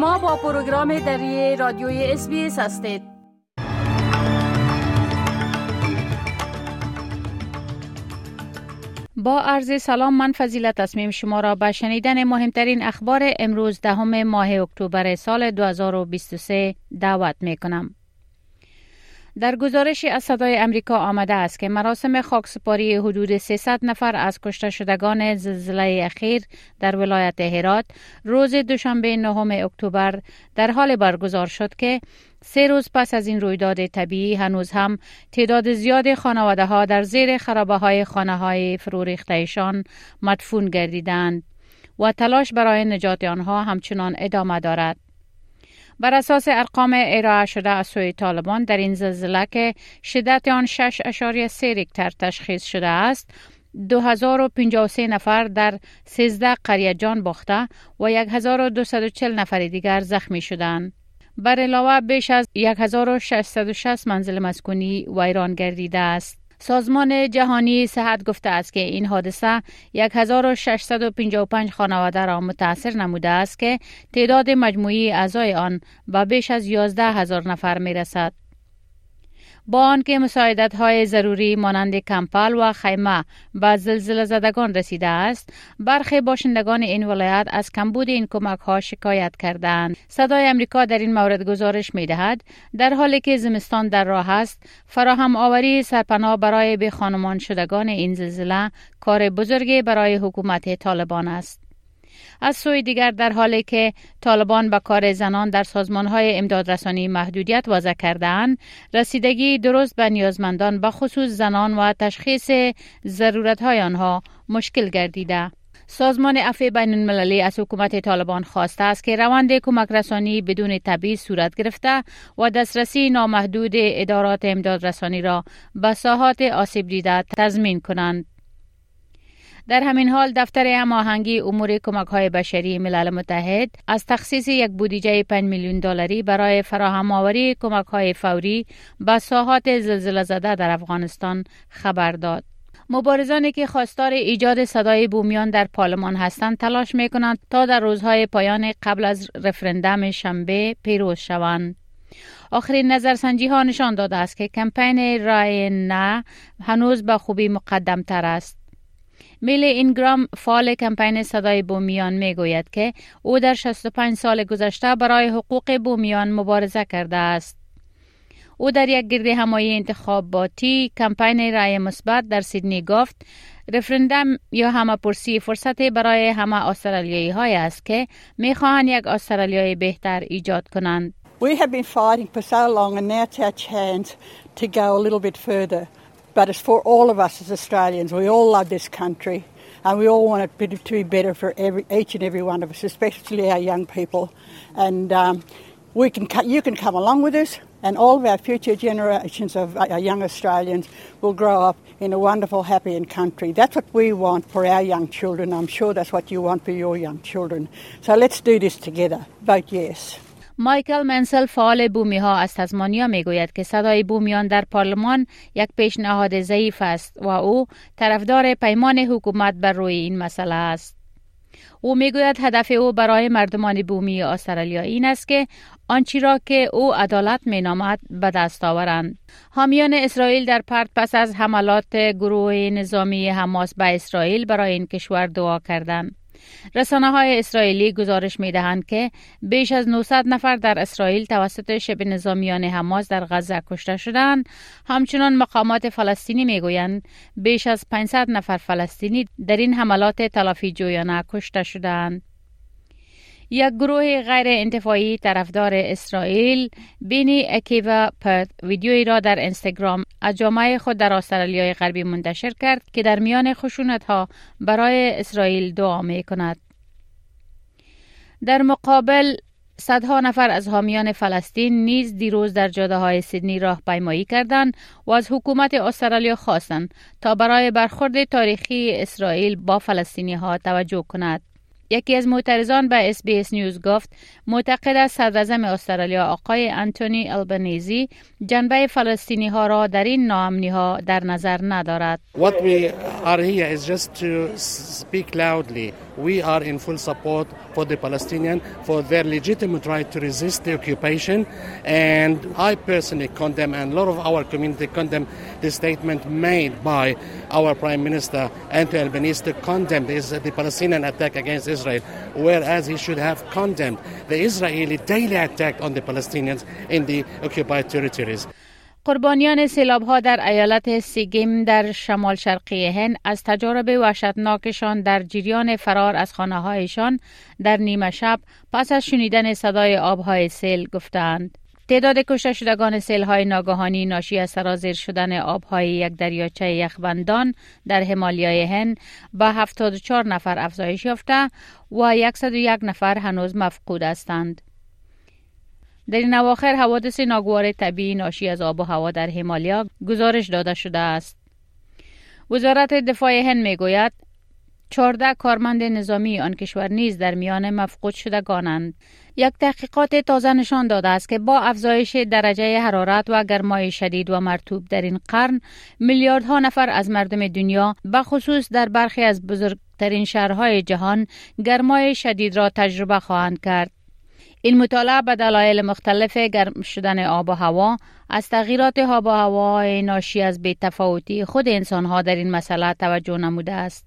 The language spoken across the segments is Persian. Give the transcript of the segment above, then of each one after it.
شما با پروگرام دری رادیوی اس هستید با عرض سلام من فضیلت تصمیم شما را به شنیدن مهمترین اخبار امروز دهم ماه اکتبر سال 2023 دعوت می کنم. در گزارشی از صدای امریکا آمده است که مراسم خاکسپاری حدود 300 نفر از کشته شدگان زلزله اخیر در ولایت هرات روز دوشنبه نهم اکتبر در حال برگزار شد که سه روز پس از این رویداد طبیعی هنوز هم تعداد زیاد خانواده ها در زیر خرابه های خانه های فروریختهشان مدفون گردیدند و تلاش برای نجات آنها همچنان ادامه دارد. بر اساس ارقام ارائه شده از سوی طالبان در این زلزله که شدت آن 6.3 ریکتر تشخیص شده است 2053 نفر در 13 قریه جان باخته و 1240 نفر دیگر زخمی شدند. بر علاوه بیش از 1660 منزل مسکونی ویران گردیده است. سازمان جهانی صحت گفته است که این حادثه 1655 خانواده را متاثر نموده است که تعداد مجموعی اعضای آن به بیش از 11 هزار نفر می رسد. با آنکه مساعدت های ضروری مانند کمپل و خیمه به زلزله زدگان رسیده است. برخی باشندگان این ولایت از کمبود این کمک ها شکایت کردند. صدای امریکا در این مورد گزارش می دهد در حالی که زمستان در راه است فراهم آوری سرپناه برای به خانمان شدگان این زلزله کار بزرگی برای حکومت طالبان است. از سوی دیگر در حالی که طالبان به کار زنان در سازمان های امدادرسانی محدودیت وضع کردهاند رسیدگی درست به نیازمندان به خصوص زنان و تشخیص ضرورت های آنها مشکل گردیده سازمان عفو بین المللی از حکومت طالبان خواسته است که روند کمک رسانی بدون تبعیض صورت گرفته و دسترسی نامحدود ادارات امدادرسانی را به ساحات آسیب دیده تضمین کنند. در همین حال دفتر هماهنگی امور کمک های بشری ملل متحد از تخصیص یک بودجه 5 میلیون دلاری برای فراهم آوری کمک های فوری به ساحات زلزله زده در افغانستان خبر داد. مبارزانی که خواستار ایجاد صدای بومیان در پارلمان هستند تلاش می کنند تا در روزهای پایان قبل از رفرندم شنبه پیروز شوند. آخرین نظرسنجی ها نشان داده است که کمپین رای نه هنوز به خوبی مقدم تر است. میل اینگرام فعال کمپین صدای بومیان می گوید که او در 65 سال گذشته برای حقوق بومیان مبارزه کرده است. او در یک گرد همایی انتخاباتی کمپین رای مثبت در سیدنی گفت رفرندم یا همه پرسی فرصت برای همه استرالیایی های است که می خواهند یک استرالیای بهتر ایجاد کنند. We have been fighting for so long and now it's our chance to go a little bit further. But it's for all of us as Australians. We all love this country and we all want it to be better for every, each and every one of us, especially our young people. And um, we can, you can come along with us, and all of our future generations of our young Australians will grow up in a wonderful, happy and country. That's what we want for our young children. I'm sure that's what you want for your young children. So let's do this together. Vote yes. مایکل منسل فعال بومی ها از تزمانیا می گوید که صدای بومیان در پارلمان یک پیشنهاد ضعیف است و او طرفدار پیمان حکومت بر روی این مسئله است. او می‌گوید هدف او برای مردمان بومی استرالیا این است که آنچی را که او عدالت می نامد به دست آورند. حامیان اسرائیل در پرت پس از حملات گروه نظامی حماس به اسرائیل برای این کشور دعا کردند. رسانه های اسرائیلی گزارش می دهند که بیش از 900 نفر در اسرائیل توسط شبه نظامیان حماس در غزه کشته شدند. همچنان مقامات فلسطینی می گویند بیش از 500 نفر فلسطینی در این حملات تلافی جویانه کشته شدند. یک گروه غیر انتفاعی طرفدار اسرائیل بینی اکیوا پرت ویدیویی را در اینستاگرام از جامعه خود در استرالیای غربی منتشر کرد که در میان خشونت ها برای اسرائیل دعا می کند. در مقابل صدها نفر از حامیان فلسطین نیز دیروز در جاده های سیدنی راه پیمایی کردند و از حکومت استرالیا خواستند تا برای برخورد تاریخی اسرائیل با فلسطینی ها توجه کند. یکی از معترضان به SBS News گفت معتقد است صدر استرالیا آقای انتونی البنیزی جنبه فلسطینی ها را در این ناامنی ها در نظر ندارد. What we are here is just to speak loudly. We are in full support for the Palestinian for their legitimate right to resist the occupation and I personally condemn and a lot of our community condemn the statement made by our Prime Minister Anthony Albanese to condemn the Palestinian attack against Israel, whereas he should have condemned the Israeli daily attack on the Palestinians in the occupied territories. قربانیان سیلاب ها در ایالت سیگیم در شمال شرقی هند از تجارب وحشتناکشان در جریان فرار از خانه هایشان در نیمه شب پس از شنیدن صدای آبهای سیل گفتند. تعداد کشته شدگان سیل های ناگهانی ناشی از سرازیر شدن آبهای یک دریاچه یخبندان در همالیای هند به 74 نفر افزایش یافته و 101 نفر هنوز مفقود هستند. در این اواخر حوادث ناگوار طبیعی ناشی از آب و هوا در همالیا گزارش داده شده است. وزارت دفاع هند می گوید 14 کارمند نظامی آن کشور نیز در میان مفقود شدگانند. یک تحقیقات تازه نشان داده است که با افزایش درجه حرارت و گرمای شدید و مرتوب در این قرن میلیاردها نفر از مردم دنیا به خصوص در برخی از بزرگترین شهرهای جهان گرمای شدید را تجربه خواهند کرد. این مطالعه به دلایل مختلف گرم شدن آب و هوا از تغییرات آب و هوای ناشی از بیتفاوتی خود انسان ها در این مسئله توجه نموده است.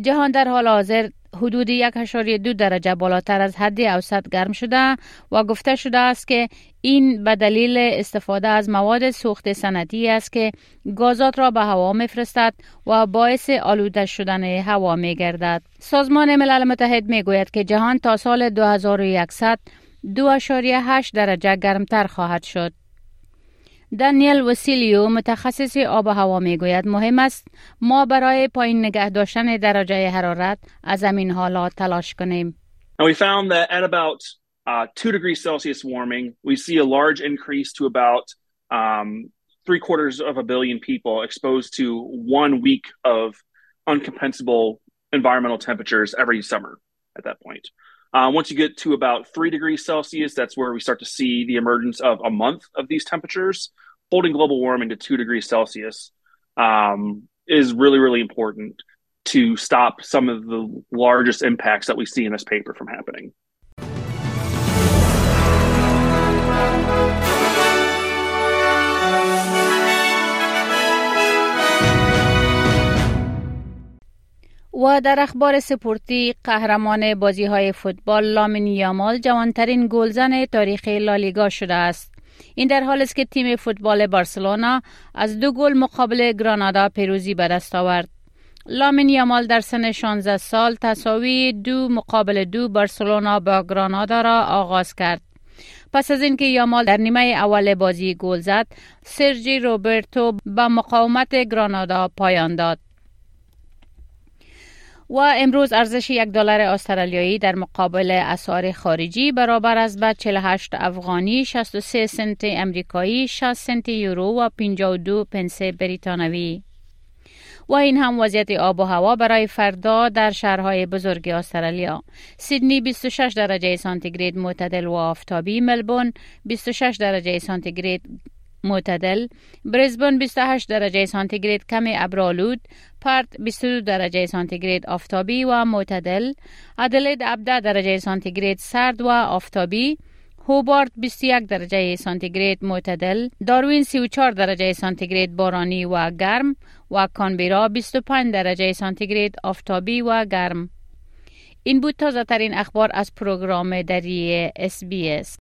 جهان در حال حاضر حدود یک دو درجه بالاتر از حد اوسط گرم شده و گفته شده است که این به دلیل استفاده از مواد سوخت سنتی است که گازات را به هوا میفرستد و باعث آلوده شدن هوا می گردد. سازمان ملل متحد می گوید که جهان تا سال 2100 2.8 درجه گرمتر خواهد شد. دانیل وسیلیو متخصص آب و هوا میگوید مهم است ما برای پایین نگه داشتن درجه حرارت از زمین حالات تلاش کنیم. And we found that at about uh, 2 degrees Celsius warming, we see a large increase to about um, three quarters of a billion people exposed to one week of uncompensable environmental temperatures every summer at that point. Uh, once you get to about three degrees Celsius, that's where we start to see the emergence of a month of these temperatures. Holding global warming to two degrees Celsius um, is really, really important to stop some of the largest impacts that we see in this paper from happening. و در اخبار سپورتی قهرمان بازی های فوتبال لامین یامال جوانترین گلزن تاریخ لالیگا شده است. این در حال است که تیم فوتبال بارسلونا از دو گل مقابل گرانادا پیروزی به دست آورد. لامین یامال در سن 16 سال تساوی دو مقابل دو بارسلونا با گرانادا را آغاز کرد. پس از اینکه یامال در نیمه اول بازی گل زد، سرجی روبرتو با مقاومت گرانادا پایان داد. و امروز ارزش یک دلار استرالیایی در مقابل اسعار خارجی برابر است به 48 افغانی 63 سنت امریکایی 60 سنت یورو و 52 پنس بریتانوی. و این هم وضعیت آب و هوا برای فردا در شهرهای بزرگ استرالیا. سیدنی 26 درجه سانتیگراد معتدل و آفتابی ملبورن 26 درجه سانتیگراد معتدل. برزبن 28 درجه سانتیگراد کم ابرالود پرت 22 درجه سانتیگراد آفتابی و معتدل. ادلید 17 درجه سانتیگراد سرد و آفتابی. هوبارد 21 درجه سانتیگراد معتدل. داروین 34 درجه سانتیگراد بارانی و گرم. و کانبرا 25 درجه سانتیگراد آفتابی و گرم. این بود تازه ترین اخبار از پروگرام دری اس بی اس.